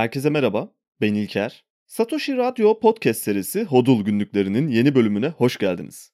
Herkese merhaba, ben İlker. Satoshi Radyo podcast serisi Hodul günlüklerinin yeni bölümüne hoş geldiniz.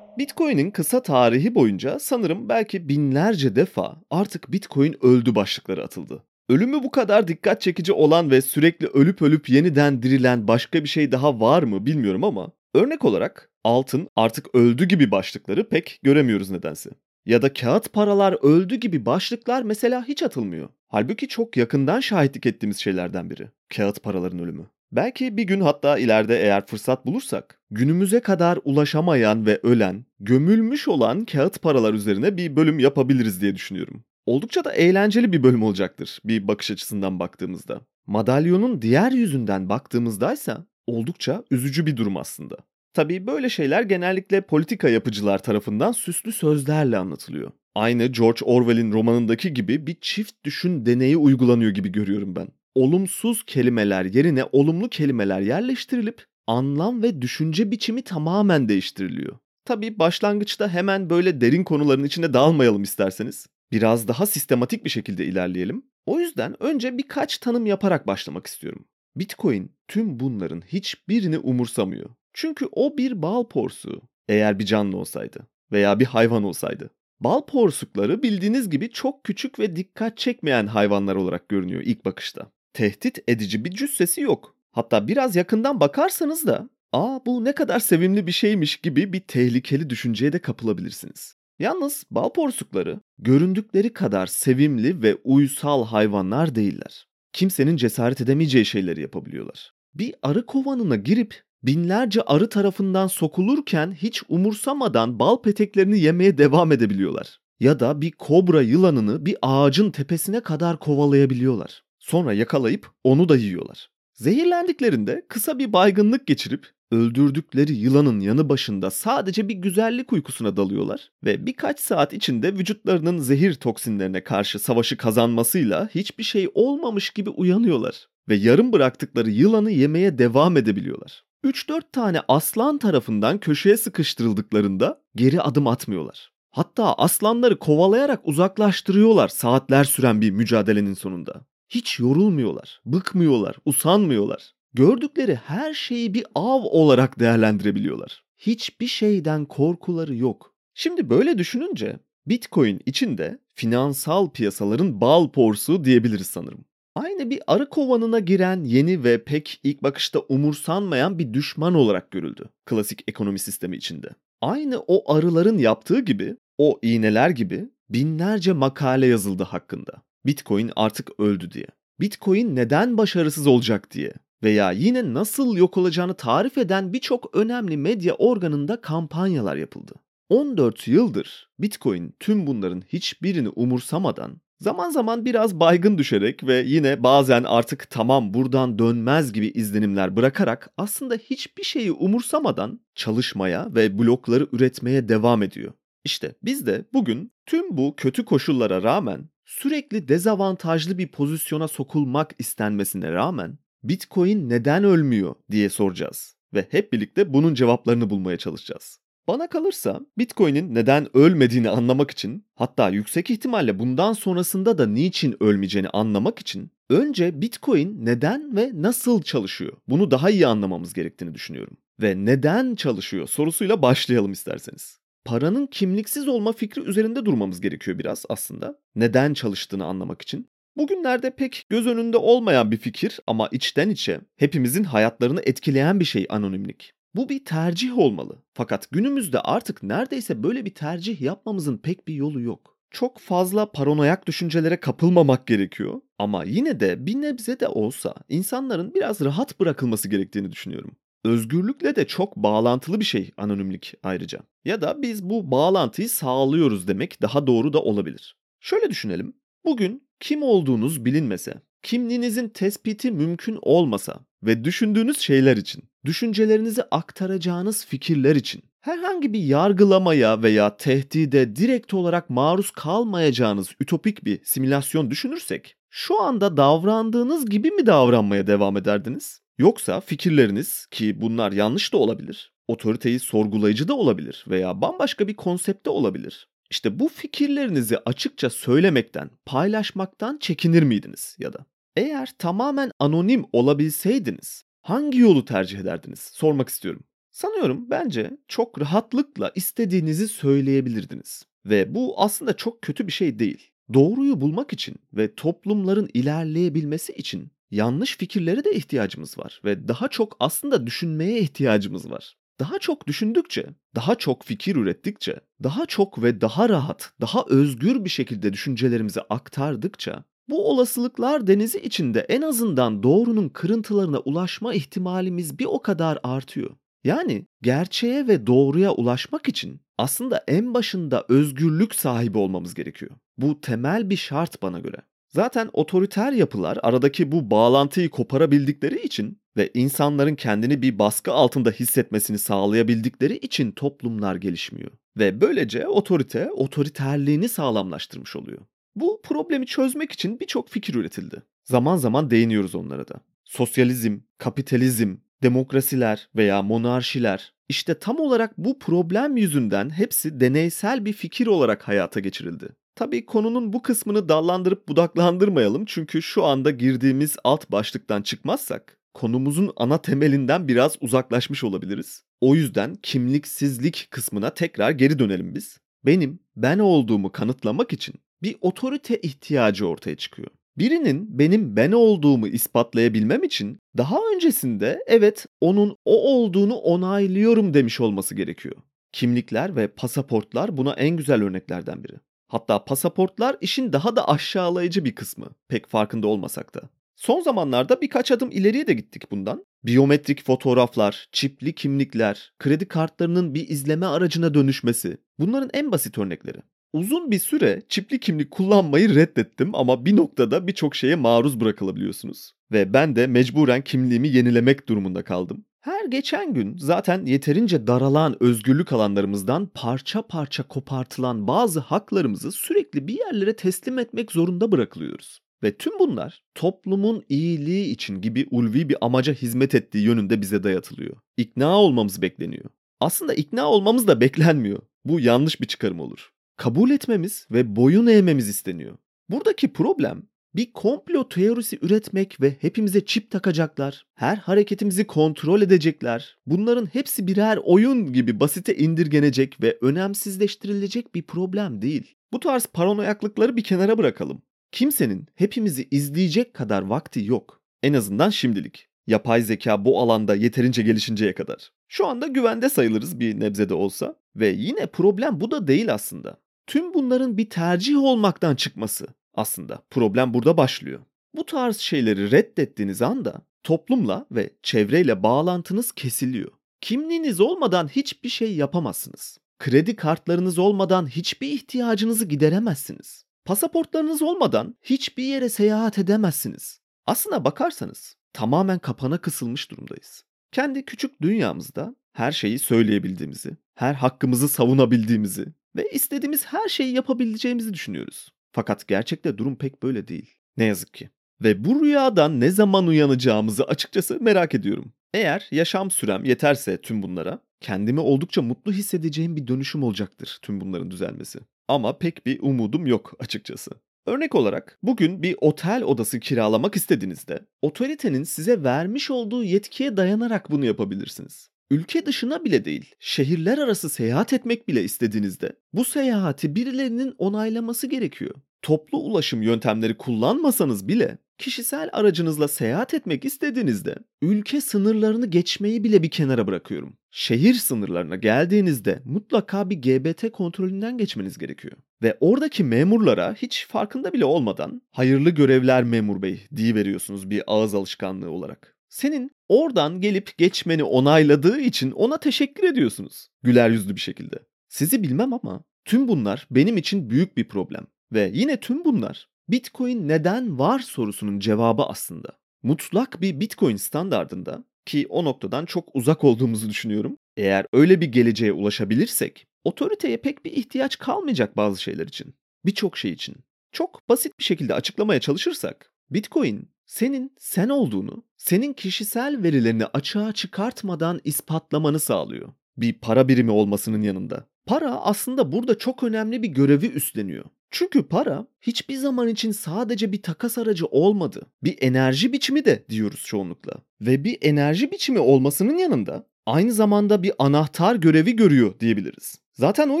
Bitcoin'in kısa tarihi boyunca sanırım belki binlerce defa artık Bitcoin öldü başlıkları atıldı. Ölümü bu kadar dikkat çekici olan ve sürekli ölüp ölüp yeniden dirilen başka bir şey daha var mı bilmiyorum ama örnek olarak altın artık öldü gibi başlıkları pek göremiyoruz nedense. Ya da kağıt paralar öldü gibi başlıklar mesela hiç atılmıyor. Halbuki çok yakından şahitlik ettiğimiz şeylerden biri. Kağıt paraların ölümü. Belki bir gün hatta ileride eğer fırsat bulursak günümüze kadar ulaşamayan ve ölen, gömülmüş olan kağıt paralar üzerine bir bölüm yapabiliriz diye düşünüyorum. Oldukça da eğlenceli bir bölüm olacaktır bir bakış açısından baktığımızda. Madalyonun diğer yüzünden baktığımızdaysa oldukça üzücü bir durum aslında. Tabii böyle şeyler genellikle politika yapıcılar tarafından süslü sözlerle anlatılıyor. Aynı George Orwell'in romanındaki gibi bir çift düşün deneyi uygulanıyor gibi görüyorum ben. Olumsuz kelimeler yerine olumlu kelimeler yerleştirilip anlam ve düşünce biçimi tamamen değiştiriliyor. Tabii başlangıçta hemen böyle derin konuların içine dalmayalım isterseniz. Biraz daha sistematik bir şekilde ilerleyelim. O yüzden önce birkaç tanım yaparak başlamak istiyorum. Bitcoin tüm bunların hiçbirini umursamıyor. Çünkü o bir bal porsuğu. Eğer bir canlı olsaydı veya bir hayvan olsaydı. Bal porsukları bildiğiniz gibi çok küçük ve dikkat çekmeyen hayvanlar olarak görünüyor ilk bakışta. Tehdit edici bir cüssesi yok. Hatta biraz yakından bakarsanız da ''Aa bu ne kadar sevimli bir şeymiş'' gibi bir tehlikeli düşünceye de kapılabilirsiniz. Yalnız bal porsukları göründükleri kadar sevimli ve uysal hayvanlar değiller. Kimsenin cesaret edemeyeceği şeyleri yapabiliyorlar. Bir arı kovanına girip binlerce arı tarafından sokulurken hiç umursamadan bal peteklerini yemeye devam edebiliyorlar. Ya da bir kobra yılanını bir ağacın tepesine kadar kovalayabiliyorlar. Sonra yakalayıp onu da yiyorlar. Zehirlendiklerinde kısa bir baygınlık geçirip öldürdükleri yılanın yanı başında sadece bir güzellik uykusuna dalıyorlar ve birkaç saat içinde vücutlarının zehir toksinlerine karşı savaşı kazanmasıyla hiçbir şey olmamış gibi uyanıyorlar ve yarım bıraktıkları yılanı yemeye devam edebiliyorlar. 3-4 tane aslan tarafından köşeye sıkıştırıldıklarında geri adım atmıyorlar. Hatta aslanları kovalayarak uzaklaştırıyorlar saatler süren bir mücadelenin sonunda. Hiç yorulmuyorlar, bıkmıyorlar, usanmıyorlar. Gördükleri her şeyi bir av olarak değerlendirebiliyorlar. Hiçbir şeyden korkuları yok. Şimdi böyle düşününce Bitcoin içinde finansal piyasaların bal porsu diyebiliriz sanırım. Aynı bir arı kovanına giren yeni ve pek ilk bakışta umursanmayan bir düşman olarak görüldü klasik ekonomi sistemi içinde. Aynı o arıların yaptığı gibi, o iğneler gibi binlerce makale yazıldı hakkında. Bitcoin artık öldü diye. Bitcoin neden başarısız olacak diye veya yine nasıl yok olacağını tarif eden birçok önemli medya organında kampanyalar yapıldı. 14 yıldır Bitcoin tüm bunların hiçbirini umursamadan Zaman zaman biraz baygın düşerek ve yine bazen artık tamam buradan dönmez gibi izlenimler bırakarak aslında hiçbir şeyi umursamadan çalışmaya ve blokları üretmeye devam ediyor. İşte biz de bugün tüm bu kötü koşullara rağmen sürekli dezavantajlı bir pozisyona sokulmak istenmesine rağmen Bitcoin neden ölmüyor diye soracağız ve hep birlikte bunun cevaplarını bulmaya çalışacağız. Bana kalırsa Bitcoin'in neden ölmediğini anlamak için hatta yüksek ihtimalle bundan sonrasında da niçin ölmeyeceğini anlamak için önce Bitcoin neden ve nasıl çalışıyor bunu daha iyi anlamamız gerektiğini düşünüyorum. Ve neden çalışıyor sorusuyla başlayalım isterseniz. Paranın kimliksiz olma fikri üzerinde durmamız gerekiyor biraz aslında. Neden çalıştığını anlamak için. Bugünlerde pek göz önünde olmayan bir fikir ama içten içe hepimizin hayatlarını etkileyen bir şey anonimlik. Bu bir tercih olmalı. Fakat günümüzde artık neredeyse böyle bir tercih yapmamızın pek bir yolu yok. Çok fazla paranoyak düşüncelere kapılmamak gerekiyor ama yine de bir nebze de olsa insanların biraz rahat bırakılması gerektiğini düşünüyorum. Özgürlükle de çok bağlantılı bir şey anonimlik ayrıca. Ya da biz bu bağlantıyı sağlıyoruz demek daha doğru da olabilir. Şöyle düşünelim. Bugün kim olduğunuz bilinmese, kimliğinizin tespiti mümkün olmasa ve düşündüğünüz şeyler için, düşüncelerinizi aktaracağınız fikirler için, herhangi bir yargılamaya veya tehdide direkt olarak maruz kalmayacağınız ütopik bir simülasyon düşünürsek, şu anda davrandığınız gibi mi davranmaya devam ederdiniz? Yoksa fikirleriniz ki bunlar yanlış da olabilir Otoriteyi sorgulayıcı da olabilir veya bambaşka bir konsepte olabilir. İşte bu fikirlerinizi açıkça söylemekten, paylaşmaktan çekinir miydiniz ya da? Eğer tamamen anonim olabilseydiniz hangi yolu tercih ederdiniz? Sormak istiyorum. Sanıyorum bence çok rahatlıkla istediğinizi söyleyebilirdiniz. Ve bu aslında çok kötü bir şey değil. Doğruyu bulmak için ve toplumların ilerleyebilmesi için yanlış fikirlere de ihtiyacımız var ve daha çok aslında düşünmeye ihtiyacımız var. Daha çok düşündükçe, daha çok fikir ürettikçe, daha çok ve daha rahat, daha özgür bir şekilde düşüncelerimizi aktardıkça bu olasılıklar denizi içinde en azından doğrunun kırıntılarına ulaşma ihtimalimiz bir o kadar artıyor. Yani gerçeğe ve doğruya ulaşmak için aslında en başında özgürlük sahibi olmamız gerekiyor. Bu temel bir şart bana göre. Zaten otoriter yapılar aradaki bu bağlantıyı koparabildikleri için ve insanların kendini bir baskı altında hissetmesini sağlayabildikleri için toplumlar gelişmiyor. Ve böylece otorite otoriterliğini sağlamlaştırmış oluyor. Bu problemi çözmek için birçok fikir üretildi. Zaman zaman değiniyoruz onlara da. Sosyalizm, kapitalizm, demokrasiler veya monarşiler işte tam olarak bu problem yüzünden hepsi deneysel bir fikir olarak hayata geçirildi. Tabii konunun bu kısmını dallandırıp budaklandırmayalım çünkü şu anda girdiğimiz alt başlıktan çıkmazsak konumuzun ana temelinden biraz uzaklaşmış olabiliriz. O yüzden kimliksizlik kısmına tekrar geri dönelim biz. Benim ben olduğumu kanıtlamak için bir otorite ihtiyacı ortaya çıkıyor. Birinin benim ben olduğumu ispatlayabilmem için daha öncesinde evet onun o olduğunu onaylıyorum demiş olması gerekiyor. Kimlikler ve pasaportlar buna en güzel örneklerden biri. Hatta pasaportlar işin daha da aşağılayıcı bir kısmı. Pek farkında olmasak da. Son zamanlarda birkaç adım ileriye de gittik bundan. Biyometrik fotoğraflar, çipli kimlikler, kredi kartlarının bir izleme aracına dönüşmesi bunların en basit örnekleri. Uzun bir süre çipli kimlik kullanmayı reddettim ama bir noktada birçok şeye maruz bırakılabiliyorsunuz. Ve ben de mecburen kimliğimi yenilemek durumunda kaldım. Her geçen gün zaten yeterince daralan özgürlük alanlarımızdan parça parça kopartılan bazı haklarımızı sürekli bir yerlere teslim etmek zorunda bırakılıyoruz. Ve tüm bunlar toplumun iyiliği için gibi ulvi bir amaca hizmet ettiği yönünde bize dayatılıyor. İkna olmamız bekleniyor. Aslında ikna olmamız da beklenmiyor. Bu yanlış bir çıkarım olur. Kabul etmemiz ve boyun eğmemiz isteniyor. Buradaki problem bir komplo teorisi üretmek ve hepimize çip takacaklar, her hareketimizi kontrol edecekler. Bunların hepsi birer oyun gibi basite indirgenecek ve önemsizleştirilecek bir problem değil. Bu tarz paranoyaklıkları bir kenara bırakalım. Kimsenin hepimizi izleyecek kadar vakti yok. En azından şimdilik. Yapay zeka bu alanda yeterince gelişinceye kadar. Şu anda güvende sayılırız bir nebzede olsa. Ve yine problem bu da değil aslında. Tüm bunların bir tercih olmaktan çıkması aslında. Problem burada başlıyor. Bu tarz şeyleri reddettiğiniz anda toplumla ve çevreyle bağlantınız kesiliyor. Kimliğiniz olmadan hiçbir şey yapamazsınız. Kredi kartlarınız olmadan hiçbir ihtiyacınızı gideremezsiniz. Pasaportlarınız olmadan hiçbir yere seyahat edemezsiniz. Aslına bakarsanız tamamen kapana kısılmış durumdayız. Kendi küçük dünyamızda her şeyi söyleyebildiğimizi, her hakkımızı savunabildiğimizi ve istediğimiz her şeyi yapabileceğimizi düşünüyoruz. Fakat gerçekte durum pek böyle değil. Ne yazık ki. Ve bu rüyadan ne zaman uyanacağımızı açıkçası merak ediyorum. Eğer yaşam sürem yeterse tüm bunlara, kendimi oldukça mutlu hissedeceğim bir dönüşüm olacaktır tüm bunların düzelmesi. Ama pek bir umudum yok açıkçası. Örnek olarak bugün bir otel odası kiralamak istediğinizde otoritenin size vermiş olduğu yetkiye dayanarak bunu yapabilirsiniz. Ülke dışına bile değil, şehirler arası seyahat etmek bile istediğinizde bu seyahati birilerinin onaylaması gerekiyor. Toplu ulaşım yöntemleri kullanmasanız bile kişisel aracınızla seyahat etmek istediğinizde ülke sınırlarını geçmeyi bile bir kenara bırakıyorum. Şehir sınırlarına geldiğinizde mutlaka bir GBT kontrolünden geçmeniz gerekiyor. Ve oradaki memurlara hiç farkında bile olmadan hayırlı görevler memur bey diye veriyorsunuz bir ağız alışkanlığı olarak. Senin oradan gelip geçmeni onayladığı için ona teşekkür ediyorsunuz. Güler yüzlü bir şekilde. Sizi bilmem ama tüm bunlar benim için büyük bir problem. Ve yine tüm bunlar Bitcoin neden var sorusunun cevabı aslında. Mutlak bir Bitcoin standardında ki o noktadan çok uzak olduğumuzu düşünüyorum. Eğer öyle bir geleceğe ulaşabilirsek otoriteye pek bir ihtiyaç kalmayacak bazı şeyler için. Birçok şey için. Çok basit bir şekilde açıklamaya çalışırsak Bitcoin senin sen olduğunu, senin kişisel verilerini açığa çıkartmadan ispatlamanı sağlıyor. Bir para birimi olmasının yanında. Para aslında burada çok önemli bir görevi üstleniyor. Çünkü para hiçbir zaman için sadece bir takas aracı olmadı. Bir enerji biçimi de diyoruz çoğunlukla. Ve bir enerji biçimi olmasının yanında aynı zamanda bir anahtar görevi görüyor diyebiliriz. Zaten o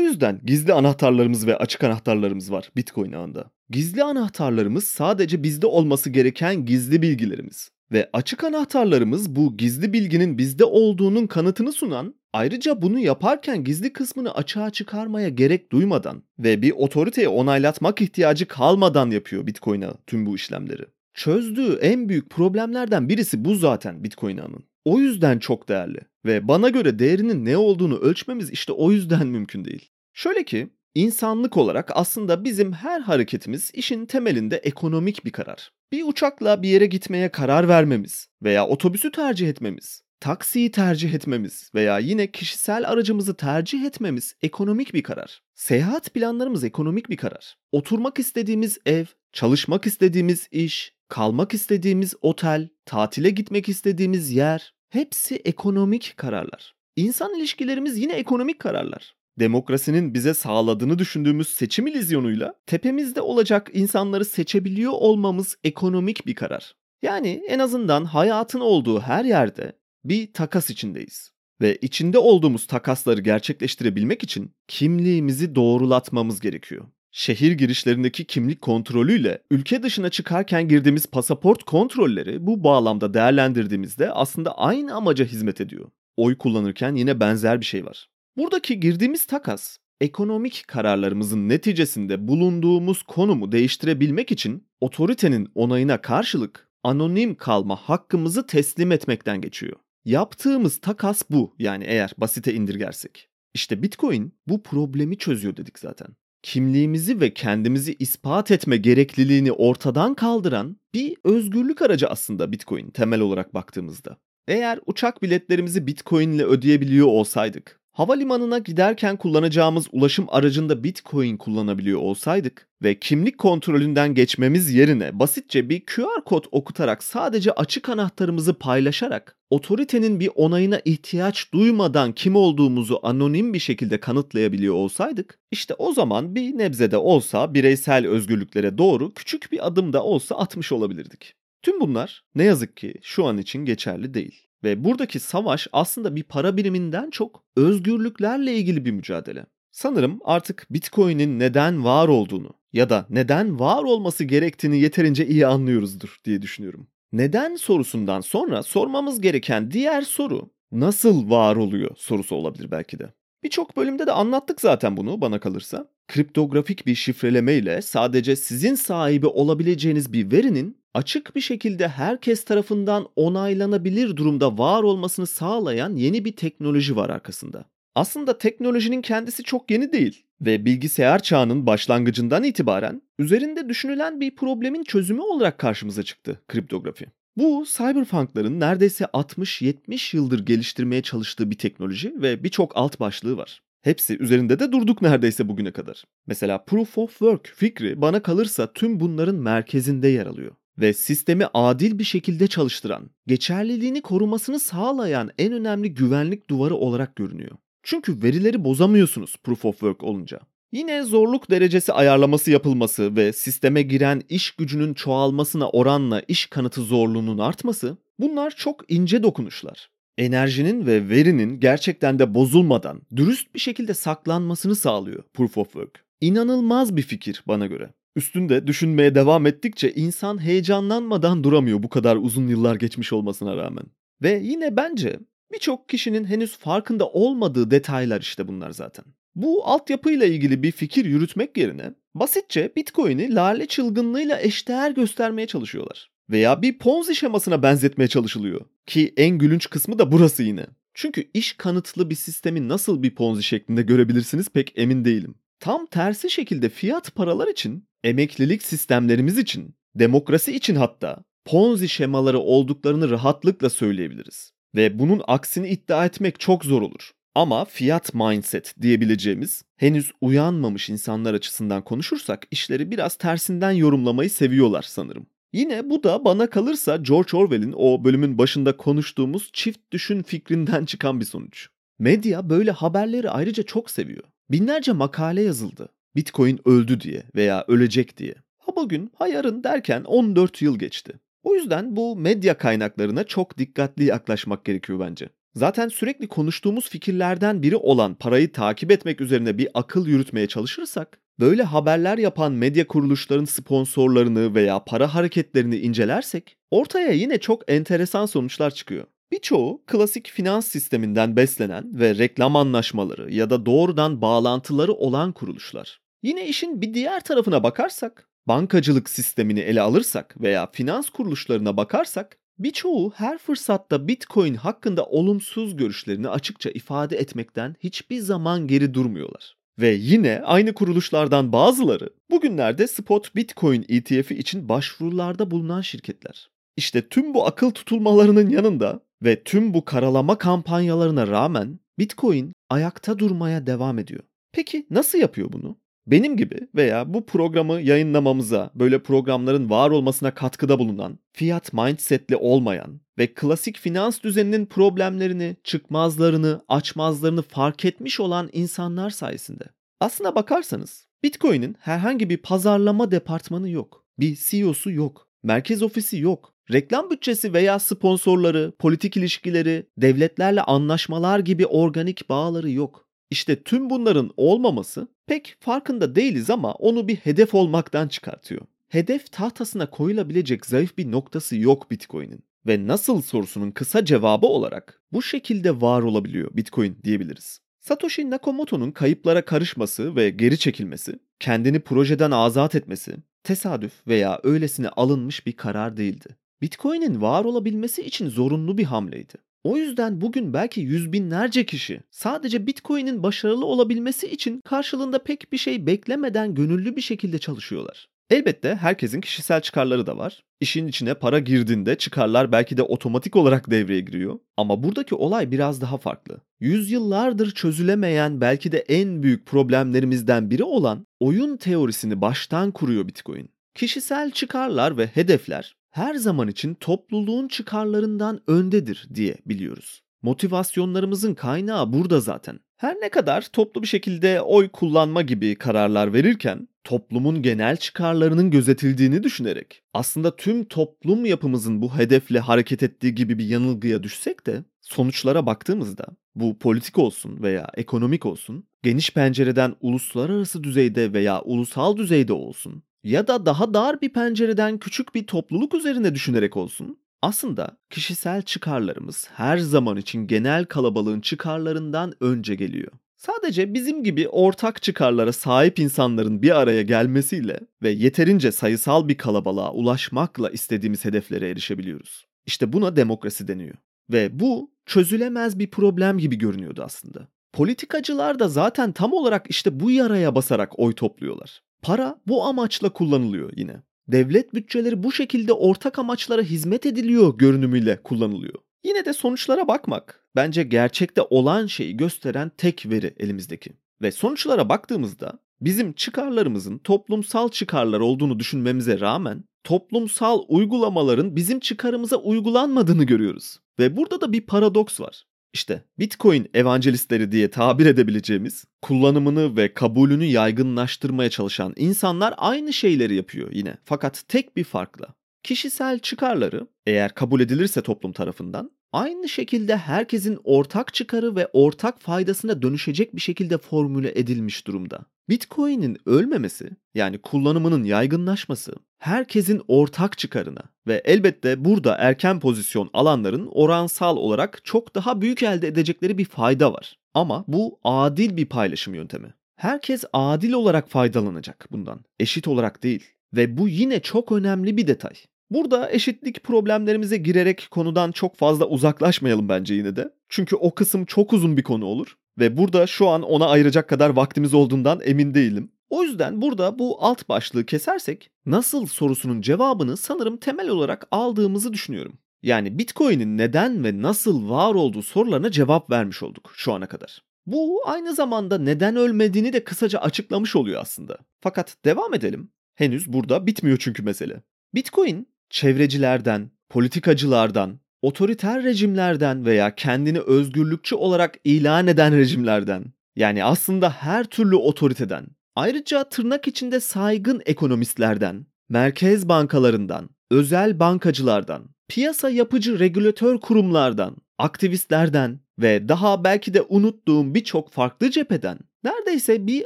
yüzden gizli anahtarlarımız ve açık anahtarlarımız var Bitcoin ağında. Gizli anahtarlarımız sadece bizde olması gereken gizli bilgilerimiz. Ve açık anahtarlarımız bu gizli bilginin bizde olduğunun kanıtını sunan, ayrıca bunu yaparken gizli kısmını açığa çıkarmaya gerek duymadan ve bir otoriteye onaylatmak ihtiyacı kalmadan yapıyor Bitcoin ağı tüm bu işlemleri. Çözdüğü en büyük problemlerden birisi bu zaten Bitcoin ağının. O yüzden çok değerli ve bana göre değerinin ne olduğunu ölçmemiz işte o yüzden mümkün değil. Şöyle ki insanlık olarak aslında bizim her hareketimiz işin temelinde ekonomik bir karar. Bir uçakla bir yere gitmeye karar vermemiz veya otobüsü tercih etmemiz, taksiyi tercih etmemiz veya yine kişisel aracımızı tercih etmemiz ekonomik bir karar. Seyahat planlarımız ekonomik bir karar. Oturmak istediğimiz ev, çalışmak istediğimiz iş, kalmak istediğimiz otel, tatile gitmek istediğimiz yer hepsi ekonomik kararlar. İnsan ilişkilerimiz yine ekonomik kararlar. Demokrasinin bize sağladığını düşündüğümüz seçim ilizyonuyla tepemizde olacak insanları seçebiliyor olmamız ekonomik bir karar. Yani en azından hayatın olduğu her yerde bir takas içindeyiz. Ve içinde olduğumuz takasları gerçekleştirebilmek için kimliğimizi doğrulatmamız gerekiyor. Şehir girişlerindeki kimlik kontrolüyle ülke dışına çıkarken girdiğimiz pasaport kontrolleri bu bağlamda değerlendirdiğimizde aslında aynı amaca hizmet ediyor. Oy kullanırken yine benzer bir şey var. Buradaki girdiğimiz takas ekonomik kararlarımızın neticesinde bulunduğumuz konumu değiştirebilmek için otoritenin onayına karşılık anonim kalma hakkımızı teslim etmekten geçiyor. Yaptığımız takas bu yani eğer basite indirgersek. İşte Bitcoin bu problemi çözüyor dedik zaten. Kimliğimizi ve kendimizi ispat etme gerekliliğini ortadan kaldıran bir özgürlük aracı aslında Bitcoin temel olarak baktığımızda. Eğer uçak biletlerimizi Bitcoin ile ödeyebiliyor olsaydık, Havalimanına giderken kullanacağımız ulaşım aracında Bitcoin kullanabiliyor olsaydık ve kimlik kontrolünden geçmemiz yerine basitçe bir QR kod okutarak sadece açık anahtarımızı paylaşarak otoritenin bir onayına ihtiyaç duymadan kim olduğumuzu anonim bir şekilde kanıtlayabiliyor olsaydık işte o zaman bir nebzede olsa bireysel özgürlüklere doğru küçük bir adım da olsa atmış olabilirdik. Tüm bunlar ne yazık ki şu an için geçerli değil. Ve buradaki savaş aslında bir para biriminden çok özgürlüklerle ilgili bir mücadele. Sanırım artık Bitcoin'in neden var olduğunu ya da neden var olması gerektiğini yeterince iyi anlıyoruzdur diye düşünüyorum. Neden sorusundan sonra sormamız gereken diğer soru nasıl var oluyor sorusu olabilir belki de. Birçok bölümde de anlattık zaten bunu bana kalırsa. Kriptografik bir şifreleme ile sadece sizin sahibi olabileceğiniz bir verinin açık bir şekilde herkes tarafından onaylanabilir durumda var olmasını sağlayan yeni bir teknoloji var arkasında. Aslında teknolojinin kendisi çok yeni değil ve bilgisayar çağının başlangıcından itibaren üzerinde düşünülen bir problemin çözümü olarak karşımıza çıktı kriptografi. Bu cyberpunkların neredeyse 60-70 yıldır geliştirmeye çalıştığı bir teknoloji ve birçok alt başlığı var. Hepsi üzerinde de durduk neredeyse bugüne kadar. Mesela Proof of Work fikri bana kalırsa tüm bunların merkezinde yer alıyor ve sistemi adil bir şekilde çalıştıran, geçerliliğini korumasını sağlayan en önemli güvenlik duvarı olarak görünüyor. Çünkü verileri bozamıyorsunuz Proof of Work olunca. Yine zorluk derecesi ayarlaması yapılması ve sisteme giren iş gücünün çoğalmasına oranla iş kanıtı zorluğunun artması bunlar çok ince dokunuşlar. Enerjinin ve verinin gerçekten de bozulmadan dürüst bir şekilde saklanmasını sağlıyor Proof of Work. İnanılmaz bir fikir bana göre. Üstünde düşünmeye devam ettikçe insan heyecanlanmadan duramıyor bu kadar uzun yıllar geçmiş olmasına rağmen. Ve yine bence birçok kişinin henüz farkında olmadığı detaylar işte bunlar zaten. Bu altyapıyla ilgili bir fikir yürütmek yerine basitçe Bitcoin'i lale çılgınlığıyla eşdeğer göstermeye çalışıyorlar. Veya bir Ponzi şemasına benzetmeye çalışılıyor. Ki en gülünç kısmı da burası yine. Çünkü iş kanıtlı bir sistemi nasıl bir Ponzi şeklinde görebilirsiniz pek emin değilim. Tam tersi şekilde fiyat paralar için emeklilik sistemlerimiz için, demokrasi için hatta Ponzi şemaları olduklarını rahatlıkla söyleyebiliriz. Ve bunun aksini iddia etmek çok zor olur. Ama fiyat mindset diyebileceğimiz henüz uyanmamış insanlar açısından konuşursak işleri biraz tersinden yorumlamayı seviyorlar sanırım. Yine bu da bana kalırsa George Orwell'in o bölümün başında konuştuğumuz çift düşün fikrinden çıkan bir sonuç. Medya böyle haberleri ayrıca çok seviyor. Binlerce makale yazıldı. Bitcoin öldü diye veya ölecek diye. Ha bugün ha yarın derken 14 yıl geçti. O yüzden bu medya kaynaklarına çok dikkatli yaklaşmak gerekiyor bence. Zaten sürekli konuştuğumuz fikirlerden biri olan parayı takip etmek üzerine bir akıl yürütmeye çalışırsak, böyle haberler yapan medya kuruluşların sponsorlarını veya para hareketlerini incelersek, ortaya yine çok enteresan sonuçlar çıkıyor. Birçoğu klasik finans sisteminden beslenen ve reklam anlaşmaları ya da doğrudan bağlantıları olan kuruluşlar. Yine işin bir diğer tarafına bakarsak, bankacılık sistemini ele alırsak veya finans kuruluşlarına bakarsak birçoğu her fırsatta Bitcoin hakkında olumsuz görüşlerini açıkça ifade etmekten hiçbir zaman geri durmuyorlar. Ve yine aynı kuruluşlardan bazıları bugünlerde spot Bitcoin ETF'i için başvurularda bulunan şirketler. İşte tüm bu akıl tutulmalarının yanında ve tüm bu karalama kampanyalarına rağmen Bitcoin ayakta durmaya devam ediyor. Peki nasıl yapıyor bunu? Benim gibi veya bu programı yayınlamamıza, böyle programların var olmasına katkıda bulunan, fiyat mindsetli olmayan ve klasik finans düzeninin problemlerini, çıkmazlarını, açmazlarını fark etmiş olan insanlar sayesinde. Aslına bakarsanız Bitcoin'in herhangi bir pazarlama departmanı yok. Bir CEO'su yok. Merkez ofisi yok. Reklam bütçesi veya sponsorları, politik ilişkileri, devletlerle anlaşmalar gibi organik bağları yok. İşte tüm bunların olmaması pek farkında değiliz ama onu bir hedef olmaktan çıkartıyor. Hedef tahtasına koyulabilecek zayıf bir noktası yok Bitcoin'in. Ve nasıl sorusunun kısa cevabı olarak bu şekilde var olabiliyor Bitcoin diyebiliriz. Satoshi Nakamoto'nun kayıplara karışması ve geri çekilmesi, kendini projeden azat etmesi, tesadüf veya öylesine alınmış bir karar değildi. Bitcoin'in var olabilmesi için zorunlu bir hamleydi. O yüzden bugün belki yüz binlerce kişi sadece Bitcoin'in başarılı olabilmesi için karşılığında pek bir şey beklemeden gönüllü bir şekilde çalışıyorlar. Elbette herkesin kişisel çıkarları da var. İşin içine para girdiğinde çıkarlar belki de otomatik olarak devreye giriyor. Ama buradaki olay biraz daha farklı. Yüzyıllardır çözülemeyen belki de en büyük problemlerimizden biri olan oyun teorisini baştan kuruyor Bitcoin. Kişisel çıkarlar ve hedefler her zaman için topluluğun çıkarlarından öndedir diye biliyoruz. Motivasyonlarımızın kaynağı burada zaten. Her ne kadar toplu bir şekilde oy kullanma gibi kararlar verirken toplumun genel çıkarlarının gözetildiğini düşünerek aslında tüm toplum yapımızın bu hedefle hareket ettiği gibi bir yanılgıya düşsek de sonuçlara baktığımızda bu politik olsun veya ekonomik olsun geniş pencereden uluslararası düzeyde veya ulusal düzeyde olsun ya da daha dar bir pencereden küçük bir topluluk üzerine düşünerek olsun, aslında kişisel çıkarlarımız her zaman için genel kalabalığın çıkarlarından önce geliyor. Sadece bizim gibi ortak çıkarlara sahip insanların bir araya gelmesiyle ve yeterince sayısal bir kalabalığa ulaşmakla istediğimiz hedeflere erişebiliyoruz. İşte buna demokrasi deniyor. Ve bu çözülemez bir problem gibi görünüyordu aslında. Politikacılar da zaten tam olarak işte bu yaraya basarak oy topluyorlar. Para bu amaçla kullanılıyor yine. Devlet bütçeleri bu şekilde ortak amaçlara hizmet ediliyor görünümüyle kullanılıyor. Yine de sonuçlara bakmak bence gerçekte olan şeyi gösteren tek veri elimizdeki. Ve sonuçlara baktığımızda bizim çıkarlarımızın toplumsal çıkarlar olduğunu düşünmemize rağmen toplumsal uygulamaların bizim çıkarımıza uygulanmadığını görüyoruz. Ve burada da bir paradoks var. İşte Bitcoin evangelistleri diye tabir edebileceğimiz kullanımını ve kabulünü yaygınlaştırmaya çalışan insanlar aynı şeyleri yapıyor yine. Fakat tek bir farkla. Kişisel çıkarları eğer kabul edilirse toplum tarafından aynı şekilde herkesin ortak çıkarı ve ortak faydasına dönüşecek bir şekilde formüle edilmiş durumda. Bitcoin'in ölmemesi yani kullanımının yaygınlaşması herkesin ortak çıkarına ve elbette burada erken pozisyon alanların oransal olarak çok daha büyük elde edecekleri bir fayda var. Ama bu adil bir paylaşım yöntemi. Herkes adil olarak faydalanacak bundan, eşit olarak değil. Ve bu yine çok önemli bir detay. Burada eşitlik problemlerimize girerek konudan çok fazla uzaklaşmayalım bence yine de. Çünkü o kısım çok uzun bir konu olur ve burada şu an ona ayıracak kadar vaktimiz olduğundan emin değilim. O yüzden burada bu alt başlığı kesersek nasıl sorusunun cevabını sanırım temel olarak aldığımızı düşünüyorum. Yani Bitcoin'in neden ve nasıl var olduğu sorularına cevap vermiş olduk şu ana kadar. Bu aynı zamanda neden ölmediğini de kısaca açıklamış oluyor aslında. Fakat devam edelim. Henüz burada bitmiyor çünkü mesele. Bitcoin çevrecilerden, politikacılardan, otoriter rejimlerden veya kendini özgürlükçü olarak ilan eden rejimlerden, yani aslında her türlü otoriteden, ayrıca tırnak içinde saygın ekonomistlerden, merkez bankalarından, özel bankacılardan, piyasa yapıcı regülatör kurumlardan, aktivistlerden ve daha belki de unuttuğum birçok farklı cepheden neredeyse bir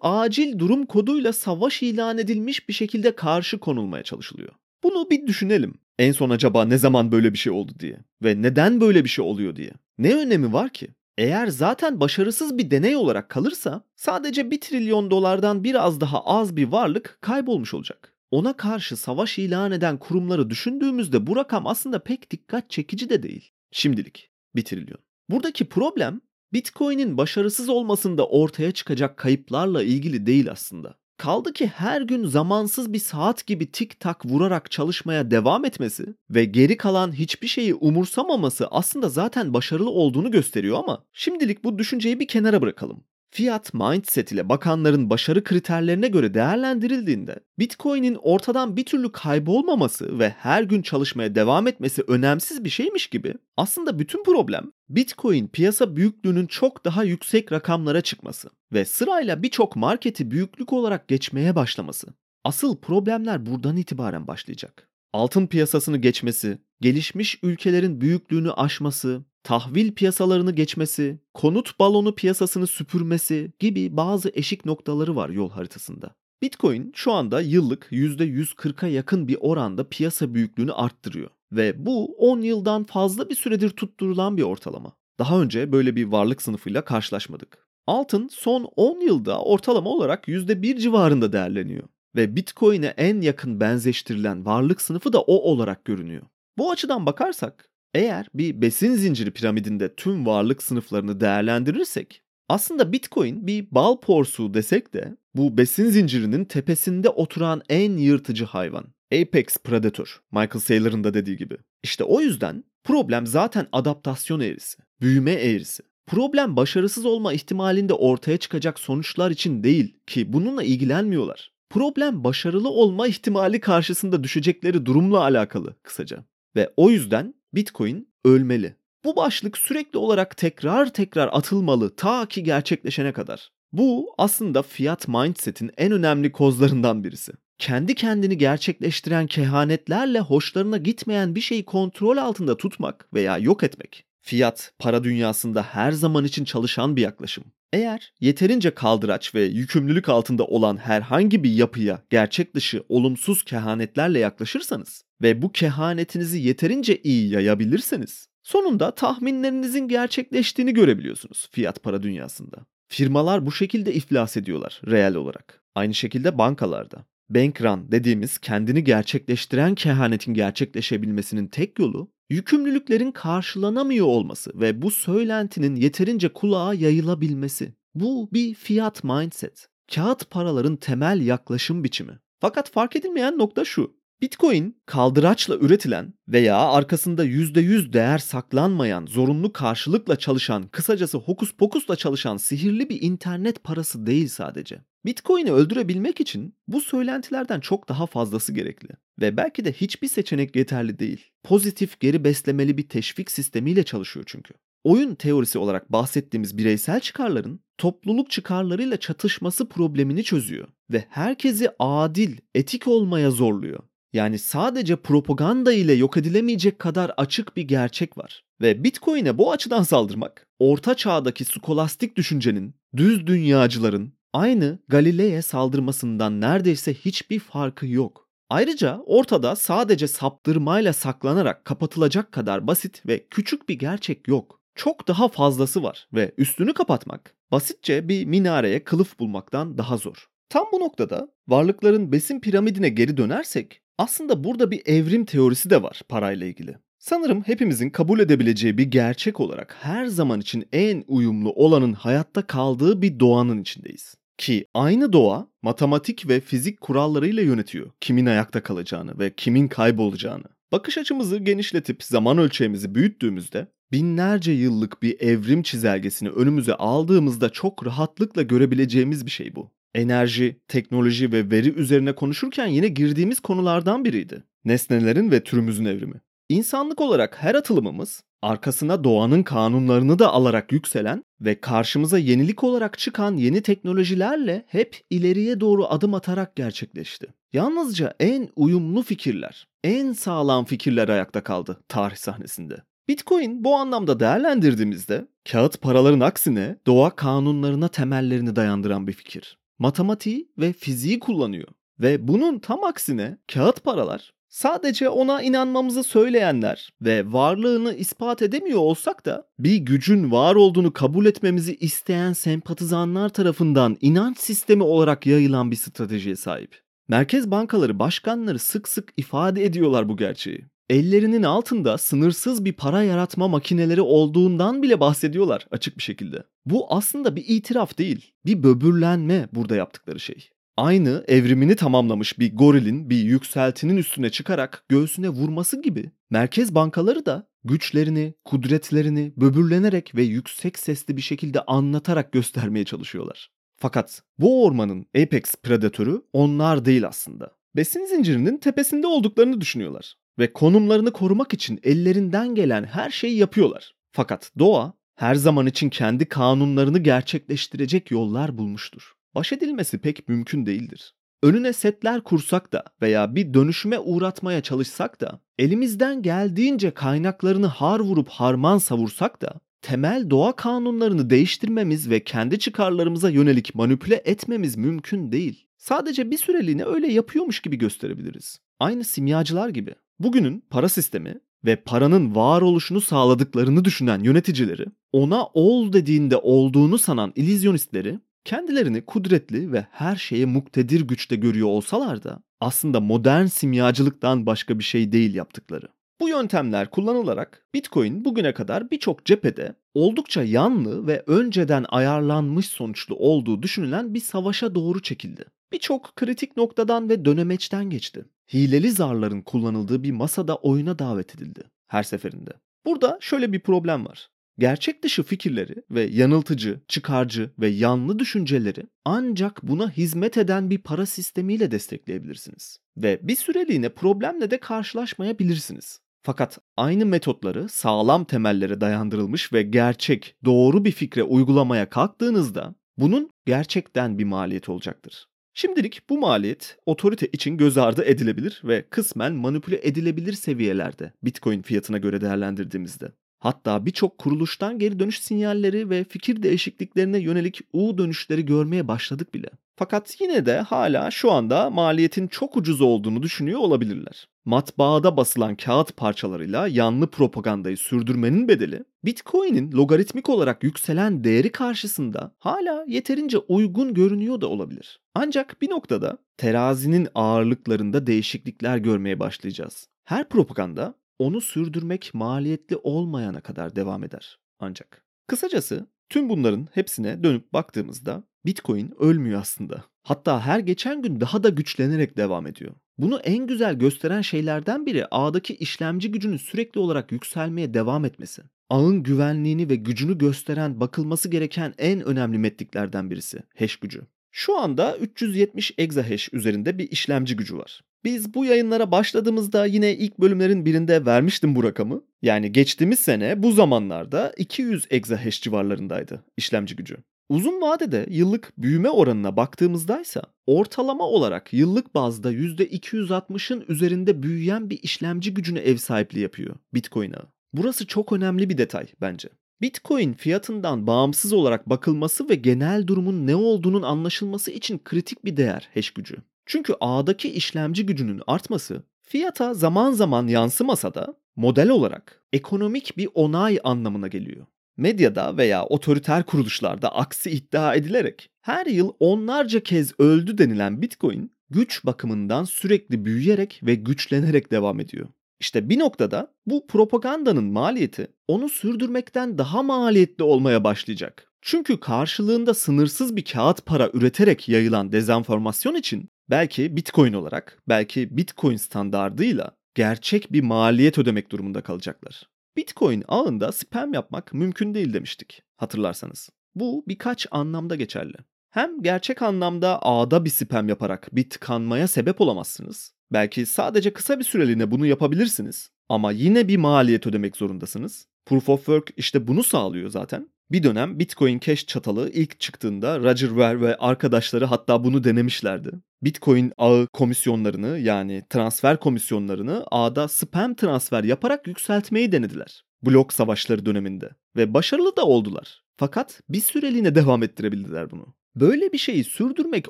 acil durum koduyla savaş ilan edilmiş bir şekilde karşı konulmaya çalışılıyor. Bunu bir düşünelim. En son acaba ne zaman böyle bir şey oldu diye ve neden böyle bir şey oluyor diye. Ne önemi var ki? Eğer zaten başarısız bir deney olarak kalırsa sadece 1 trilyon dolardan biraz daha az bir varlık kaybolmuş olacak. Ona karşı savaş ilan eden kurumları düşündüğümüzde bu rakam aslında pek dikkat çekici de değil. Şimdilik 1 trilyon. Buradaki problem Bitcoin'in başarısız olmasında ortaya çıkacak kayıplarla ilgili değil aslında. Kaldı ki her gün zamansız bir saat gibi tik tak vurarak çalışmaya devam etmesi ve geri kalan hiçbir şeyi umursamaması aslında zaten başarılı olduğunu gösteriyor ama şimdilik bu düşünceyi bir kenara bırakalım. Fiyat mindset ile bakanların başarı kriterlerine göre değerlendirildiğinde Bitcoin'in ortadan bir türlü kaybolmaması ve her gün çalışmaya devam etmesi önemsiz bir şeymiş gibi aslında bütün problem Bitcoin piyasa büyüklüğünün çok daha yüksek rakamlara çıkması ve sırayla birçok marketi büyüklük olarak geçmeye başlaması. Asıl problemler buradan itibaren başlayacak. Altın piyasasını geçmesi, gelişmiş ülkelerin büyüklüğünü aşması, tahvil piyasalarını geçmesi, konut balonu piyasasını süpürmesi gibi bazı eşik noktaları var yol haritasında. Bitcoin şu anda yıllık %140'a yakın bir oranda piyasa büyüklüğünü arttırıyor ve bu 10 yıldan fazla bir süredir tutturulan bir ortalama. Daha önce böyle bir varlık sınıfıyla karşılaşmadık. Altın son 10 yılda ortalama olarak %1 civarında değerleniyor ve Bitcoin'e en yakın benzeştirilen varlık sınıfı da o olarak görünüyor. Bu açıdan bakarsak eğer bir besin zinciri piramidinde tüm varlık sınıflarını değerlendirirsek aslında Bitcoin bir bal porsuğu desek de bu besin zincirinin tepesinde oturan en yırtıcı hayvan. Apex Predator, Michael Saylor'ın da dediği gibi. İşte o yüzden problem zaten adaptasyon eğrisi, büyüme eğrisi. Problem başarısız olma ihtimalinde ortaya çıkacak sonuçlar için değil ki bununla ilgilenmiyorlar. Problem başarılı olma ihtimali karşısında düşecekleri durumla alakalı kısaca. Ve o yüzden Bitcoin ölmeli. Bu başlık sürekli olarak tekrar tekrar atılmalı ta ki gerçekleşene kadar. Bu aslında fiyat mindset'in en önemli kozlarından birisi. Kendi kendini gerçekleştiren kehanetlerle hoşlarına gitmeyen bir şeyi kontrol altında tutmak veya yok etmek. Fiyat, para dünyasında her zaman için çalışan bir yaklaşım. Eğer yeterince kaldıraç ve yükümlülük altında olan herhangi bir yapıya gerçek dışı olumsuz kehanetlerle yaklaşırsanız ve bu kehanetinizi yeterince iyi yayabilirseniz sonunda tahminlerinizin gerçekleştiğini görebiliyorsunuz fiyat para dünyasında. Firmalar bu şekilde iflas ediyorlar reel olarak. Aynı şekilde bankalarda. Bank run dediğimiz kendini gerçekleştiren kehanetin gerçekleşebilmesinin tek yolu yükümlülüklerin karşılanamıyor olması ve bu söylentinin yeterince kulağa yayılabilmesi. Bu bir fiyat mindset. Kağıt paraların temel yaklaşım biçimi. Fakat fark edilmeyen nokta şu. Bitcoin kaldıraçla üretilen veya arkasında %100 değer saklanmayan, zorunlu karşılıkla çalışan, kısacası hokus pokusla çalışan sihirli bir internet parası değil sadece. Bitcoin'i öldürebilmek için bu söylentilerden çok daha fazlası gerekli ve belki de hiçbir seçenek yeterli değil. Pozitif geri beslemeli bir teşvik sistemiyle çalışıyor çünkü. Oyun teorisi olarak bahsettiğimiz bireysel çıkarların topluluk çıkarlarıyla çatışması problemini çözüyor ve herkesi adil, etik olmaya zorluyor. Yani sadece propaganda ile yok edilemeyecek kadar açık bir gerçek var. Ve Bitcoin'e bu açıdan saldırmak, orta çağdaki skolastik düşüncenin, düz dünyacıların aynı Galile'ye saldırmasından neredeyse hiçbir farkı yok. Ayrıca ortada sadece saptırmayla saklanarak kapatılacak kadar basit ve küçük bir gerçek yok. Çok daha fazlası var ve üstünü kapatmak basitçe bir minareye kılıf bulmaktan daha zor. Tam bu noktada varlıkların besin piramidine geri dönersek aslında burada bir evrim teorisi de var parayla ilgili. Sanırım hepimizin kabul edebileceği bir gerçek olarak her zaman için en uyumlu olanın hayatta kaldığı bir doğanın içindeyiz. Ki aynı doğa matematik ve fizik kurallarıyla yönetiyor kimin ayakta kalacağını ve kimin kaybolacağını. Bakış açımızı genişletip zaman ölçeğimizi büyüttüğümüzde binlerce yıllık bir evrim çizelgesini önümüze aldığımızda çok rahatlıkla görebileceğimiz bir şey bu enerji, teknoloji ve veri üzerine konuşurken yine girdiğimiz konulardan biriydi. Nesnelerin ve türümüzün evrimi. İnsanlık olarak her atılımımız arkasına doğanın kanunlarını da alarak yükselen ve karşımıza yenilik olarak çıkan yeni teknolojilerle hep ileriye doğru adım atarak gerçekleşti. Yalnızca en uyumlu fikirler, en sağlam fikirler ayakta kaldı tarih sahnesinde. Bitcoin bu anlamda değerlendirdiğimizde kağıt paraların aksine doğa kanunlarına temellerini dayandıran bir fikir. Matematiği ve fiziği kullanıyor. Ve bunun tam aksine kağıt paralar Sadece ona inanmamızı söyleyenler ve varlığını ispat edemiyor olsak da bir gücün var olduğunu kabul etmemizi isteyen sempatizanlar tarafından inanç sistemi olarak yayılan bir stratejiye sahip. Merkez bankaları başkanları sık sık ifade ediyorlar bu gerçeği. Ellerinin altında sınırsız bir para yaratma makineleri olduğundan bile bahsediyorlar açık bir şekilde. Bu aslında bir itiraf değil, bir böbürlenme burada yaptıkları şey. Aynı evrimini tamamlamış bir gorilin bir yükseltinin üstüne çıkarak göğsüne vurması gibi merkez bankaları da güçlerini, kudretlerini böbürlenerek ve yüksek sesli bir şekilde anlatarak göstermeye çalışıyorlar. Fakat bu ormanın apex predatörü onlar değil aslında. Besin zincirinin tepesinde olduklarını düşünüyorlar ve konumlarını korumak için ellerinden gelen her şeyi yapıyorlar. Fakat doğa her zaman için kendi kanunlarını gerçekleştirecek yollar bulmuştur baş edilmesi pek mümkün değildir. Önüne setler kursak da veya bir dönüşüme uğratmaya çalışsak da, elimizden geldiğince kaynaklarını har vurup harman savursak da, temel doğa kanunlarını değiştirmemiz ve kendi çıkarlarımıza yönelik manipüle etmemiz mümkün değil. Sadece bir süreliğine öyle yapıyormuş gibi gösterebiliriz. Aynı simyacılar gibi. Bugünün para sistemi ve paranın varoluşunu sağladıklarını düşünen yöneticileri, ona ol dediğinde olduğunu sanan illüzyonistleri Kendilerini kudretli ve her şeye muktedir güçte görüyor olsalar da aslında modern simyacılıktan başka bir şey değil yaptıkları. Bu yöntemler kullanılarak Bitcoin bugüne kadar birçok cephede oldukça yanlı ve önceden ayarlanmış sonuçlu olduğu düşünülen bir savaşa doğru çekildi. Birçok kritik noktadan ve dönemeçten geçti. Hileli zarların kullanıldığı bir masada oyuna davet edildi her seferinde. Burada şöyle bir problem var. Gerçek dışı fikirleri ve yanıltıcı, çıkarcı ve yanlı düşünceleri ancak buna hizmet eden bir para sistemiyle destekleyebilirsiniz. Ve bir süreliğine problemle de karşılaşmayabilirsiniz. Fakat aynı metotları sağlam temellere dayandırılmış ve gerçek, doğru bir fikre uygulamaya kalktığınızda bunun gerçekten bir maliyeti olacaktır. Şimdilik bu maliyet otorite için göz ardı edilebilir ve kısmen manipüle edilebilir seviyelerde Bitcoin fiyatına göre değerlendirdiğimizde. Hatta birçok kuruluştan geri dönüş sinyalleri ve fikir değişikliklerine yönelik U dönüşleri görmeye başladık bile. Fakat yine de hala şu anda maliyetin çok ucuz olduğunu düşünüyor olabilirler. Matbaada basılan kağıt parçalarıyla yanlı propagandayı sürdürmenin bedeli, Bitcoin'in logaritmik olarak yükselen değeri karşısında hala yeterince uygun görünüyor da olabilir. Ancak bir noktada terazinin ağırlıklarında değişiklikler görmeye başlayacağız. Her propaganda onu sürdürmek maliyetli olmayana kadar devam eder ancak. Kısacası tüm bunların hepsine dönüp baktığımızda Bitcoin ölmüyor aslında. Hatta her geçen gün daha da güçlenerek devam ediyor. Bunu en güzel gösteren şeylerden biri ağdaki işlemci gücünün sürekli olarak yükselmeye devam etmesi. Ağın güvenliğini ve gücünü gösteren bakılması gereken en önemli metriklerden birisi hash gücü. Şu anda 370 exahash üzerinde bir işlemci gücü var. Biz bu yayınlara başladığımızda yine ilk bölümlerin birinde vermiştim bu rakamı. Yani geçtiğimiz sene bu zamanlarda 200 exahash civarlarındaydı işlemci gücü. Uzun vadede yıllık büyüme oranına baktığımızdaysa ortalama olarak yıllık bazda %260'ın üzerinde büyüyen bir işlemci gücüne ev sahipliği yapıyor Bitcoin ağı. Burası çok önemli bir detay bence. Bitcoin fiyatından bağımsız olarak bakılması ve genel durumun ne olduğunun anlaşılması için kritik bir değer hash gücü. Çünkü ağdaki işlemci gücünün artması fiyata zaman zaman yansımasa da model olarak ekonomik bir onay anlamına geliyor. Medyada veya otoriter kuruluşlarda aksi iddia edilerek her yıl onlarca kez öldü denilen Bitcoin güç bakımından sürekli büyüyerek ve güçlenerek devam ediyor. İşte bir noktada bu propagandanın maliyeti onu sürdürmekten daha maliyetli olmaya başlayacak. Çünkü karşılığında sınırsız bir kağıt para üreterek yayılan dezenformasyon için belki Bitcoin olarak, belki Bitcoin standardıyla gerçek bir maliyet ödemek durumunda kalacaklar. Bitcoin ağında spam yapmak mümkün değil demiştik hatırlarsanız. Bu birkaç anlamda geçerli. Hem gerçek anlamda ağda bir spam yaparak bir tıkanmaya sebep olamazsınız. Belki sadece kısa bir süreliğine bunu yapabilirsiniz. Ama yine bir maliyet ödemek zorundasınız. Proof of Work işte bunu sağlıyor zaten. Bir dönem Bitcoin Cash çatalı ilk çıktığında Roger Ver ve arkadaşları hatta bunu denemişlerdi. Bitcoin ağı komisyonlarını yani transfer komisyonlarını ağda spam transfer yaparak yükseltmeyi denediler. Blok savaşları döneminde ve başarılı da oldular. Fakat bir süreliğine devam ettirebildiler bunu. Böyle bir şeyi sürdürmek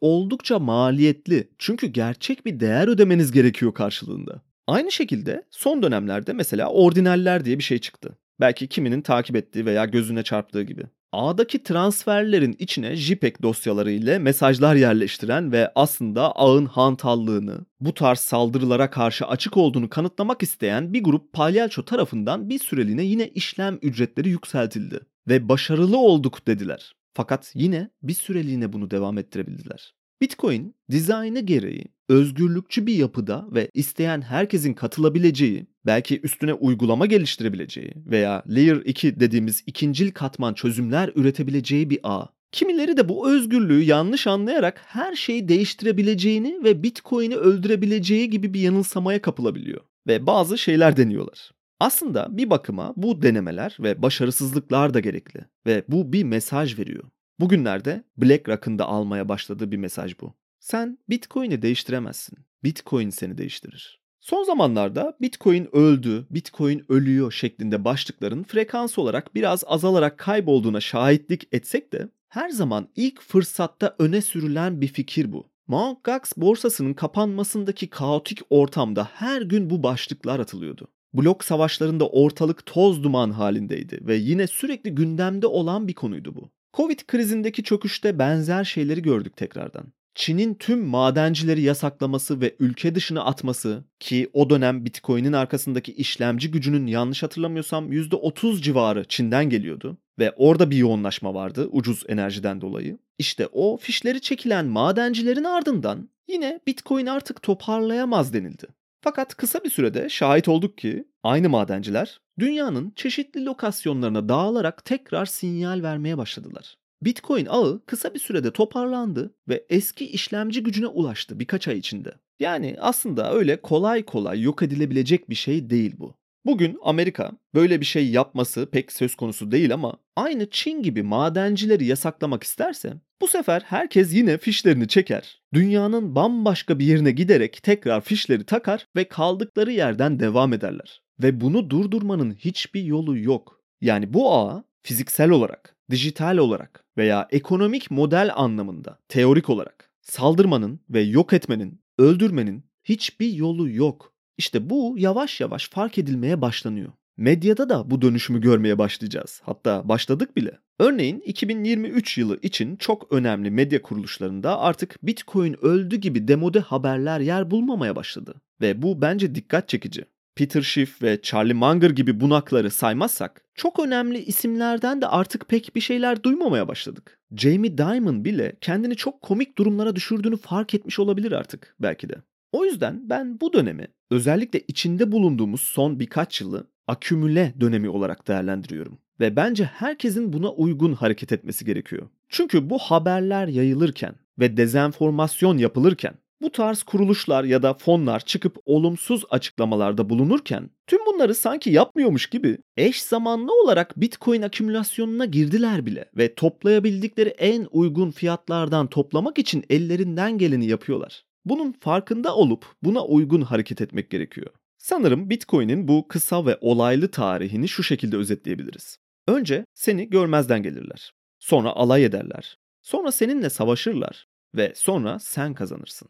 oldukça maliyetli. Çünkü gerçek bir değer ödemeniz gerekiyor karşılığında. Aynı şekilde son dönemlerde mesela ordinaller diye bir şey çıktı. Belki kiminin takip ettiği veya gözüne çarptığı gibi. Ağdaki transferlerin içine JPEG dosyaları ile mesajlar yerleştiren ve aslında ağın hantallığını, bu tarz saldırılara karşı açık olduğunu kanıtlamak isteyen bir grup palyaço tarafından bir süreliğine yine işlem ücretleri yükseltildi ve başarılı olduk dediler. Fakat yine bir süreliğine bunu devam ettirebildiler. Bitcoin dizaynı gereği özgürlükçü bir yapıda ve isteyen herkesin katılabileceği, belki üstüne uygulama geliştirebileceği veya Layer 2 dediğimiz ikincil katman çözümler üretebileceği bir ağ. Kimileri de bu özgürlüğü yanlış anlayarak her şeyi değiştirebileceğini ve Bitcoin'i öldürebileceği gibi bir yanılsamaya kapılabiliyor ve bazı şeyler deniyorlar. Aslında bir bakıma bu denemeler ve başarısızlıklar da gerekli ve bu bir mesaj veriyor. Bugünlerde BlackRock'ın da almaya başladığı bir mesaj bu. Sen Bitcoin'i değiştiremezsin. Bitcoin seni değiştirir. Son zamanlarda Bitcoin öldü, Bitcoin ölüyor şeklinde başlıkların frekans olarak biraz azalarak kaybolduğuna şahitlik etsek de her zaman ilk fırsatta öne sürülen bir fikir bu. Mt. Gox borsasının kapanmasındaki kaotik ortamda her gün bu başlıklar atılıyordu. Blok savaşlarında ortalık toz duman halindeydi ve yine sürekli gündemde olan bir konuydu bu. Covid krizindeki çöküşte benzer şeyleri gördük tekrardan. Çin'in tüm madencileri yasaklaması ve ülke dışına atması ki o dönem Bitcoin'in arkasındaki işlemci gücünün yanlış hatırlamıyorsam %30 civarı Çin'den geliyordu ve orada bir yoğunlaşma vardı ucuz enerjiden dolayı. İşte o fişleri çekilen madencilerin ardından yine Bitcoin artık toparlayamaz denildi. Fakat kısa bir sürede şahit olduk ki aynı madenciler dünyanın çeşitli lokasyonlarına dağılarak tekrar sinyal vermeye başladılar. Bitcoin ağı kısa bir sürede toparlandı ve eski işlemci gücüne ulaştı birkaç ay içinde. Yani aslında öyle kolay kolay yok edilebilecek bir şey değil bu. Bugün Amerika böyle bir şey yapması pek söz konusu değil ama aynı Çin gibi madencileri yasaklamak isterse bu sefer herkes yine fişlerini çeker. Dünyanın bambaşka bir yerine giderek tekrar fişleri takar ve kaldıkları yerden devam ederler. Ve bunu durdurmanın hiçbir yolu yok. Yani bu ağ fiziksel olarak, dijital olarak veya ekonomik model anlamında teorik olarak saldırmanın ve yok etmenin, öldürmenin hiçbir yolu yok. İşte bu yavaş yavaş fark edilmeye başlanıyor. Medyada da bu dönüşümü görmeye başlayacağız. Hatta başladık bile. Örneğin 2023 yılı için çok önemli medya kuruluşlarında artık Bitcoin öldü gibi demode haberler yer bulmamaya başladı. Ve bu bence dikkat çekici. Peter Schiff ve Charlie Munger gibi bunakları saymazsak çok önemli isimlerden de artık pek bir şeyler duymamaya başladık. Jamie Dimon bile kendini çok komik durumlara düşürdüğünü fark etmiş olabilir artık belki de. O yüzden ben bu dönemi özellikle içinde bulunduğumuz son birkaç yılı akümüle dönemi olarak değerlendiriyorum. Ve bence herkesin buna uygun hareket etmesi gerekiyor. Çünkü bu haberler yayılırken ve dezenformasyon yapılırken bu tarz kuruluşlar ya da fonlar çıkıp olumsuz açıklamalarda bulunurken tüm bunları sanki yapmıyormuş gibi eş zamanlı olarak Bitcoin akümülasyonuna girdiler bile ve toplayabildikleri en uygun fiyatlardan toplamak için ellerinden geleni yapıyorlar. Bunun farkında olup buna uygun hareket etmek gerekiyor. Sanırım Bitcoin'in bu kısa ve olaylı tarihini şu şekilde özetleyebiliriz. Önce seni görmezden gelirler. Sonra alay ederler. Sonra seninle savaşırlar ve sonra sen kazanırsın.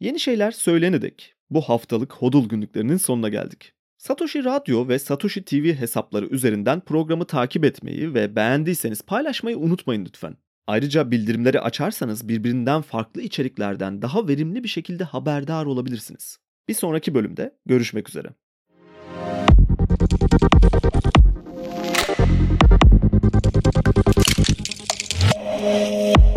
Yeni şeyler söylenedik. Bu haftalık hodul günlüklerinin sonuna geldik. Satoshi Radyo ve Satoshi TV hesapları üzerinden programı takip etmeyi ve beğendiyseniz paylaşmayı unutmayın lütfen. Ayrıca bildirimleri açarsanız birbirinden farklı içeriklerden daha verimli bir şekilde haberdar olabilirsiniz. Bir sonraki bölümde görüşmek üzere. Música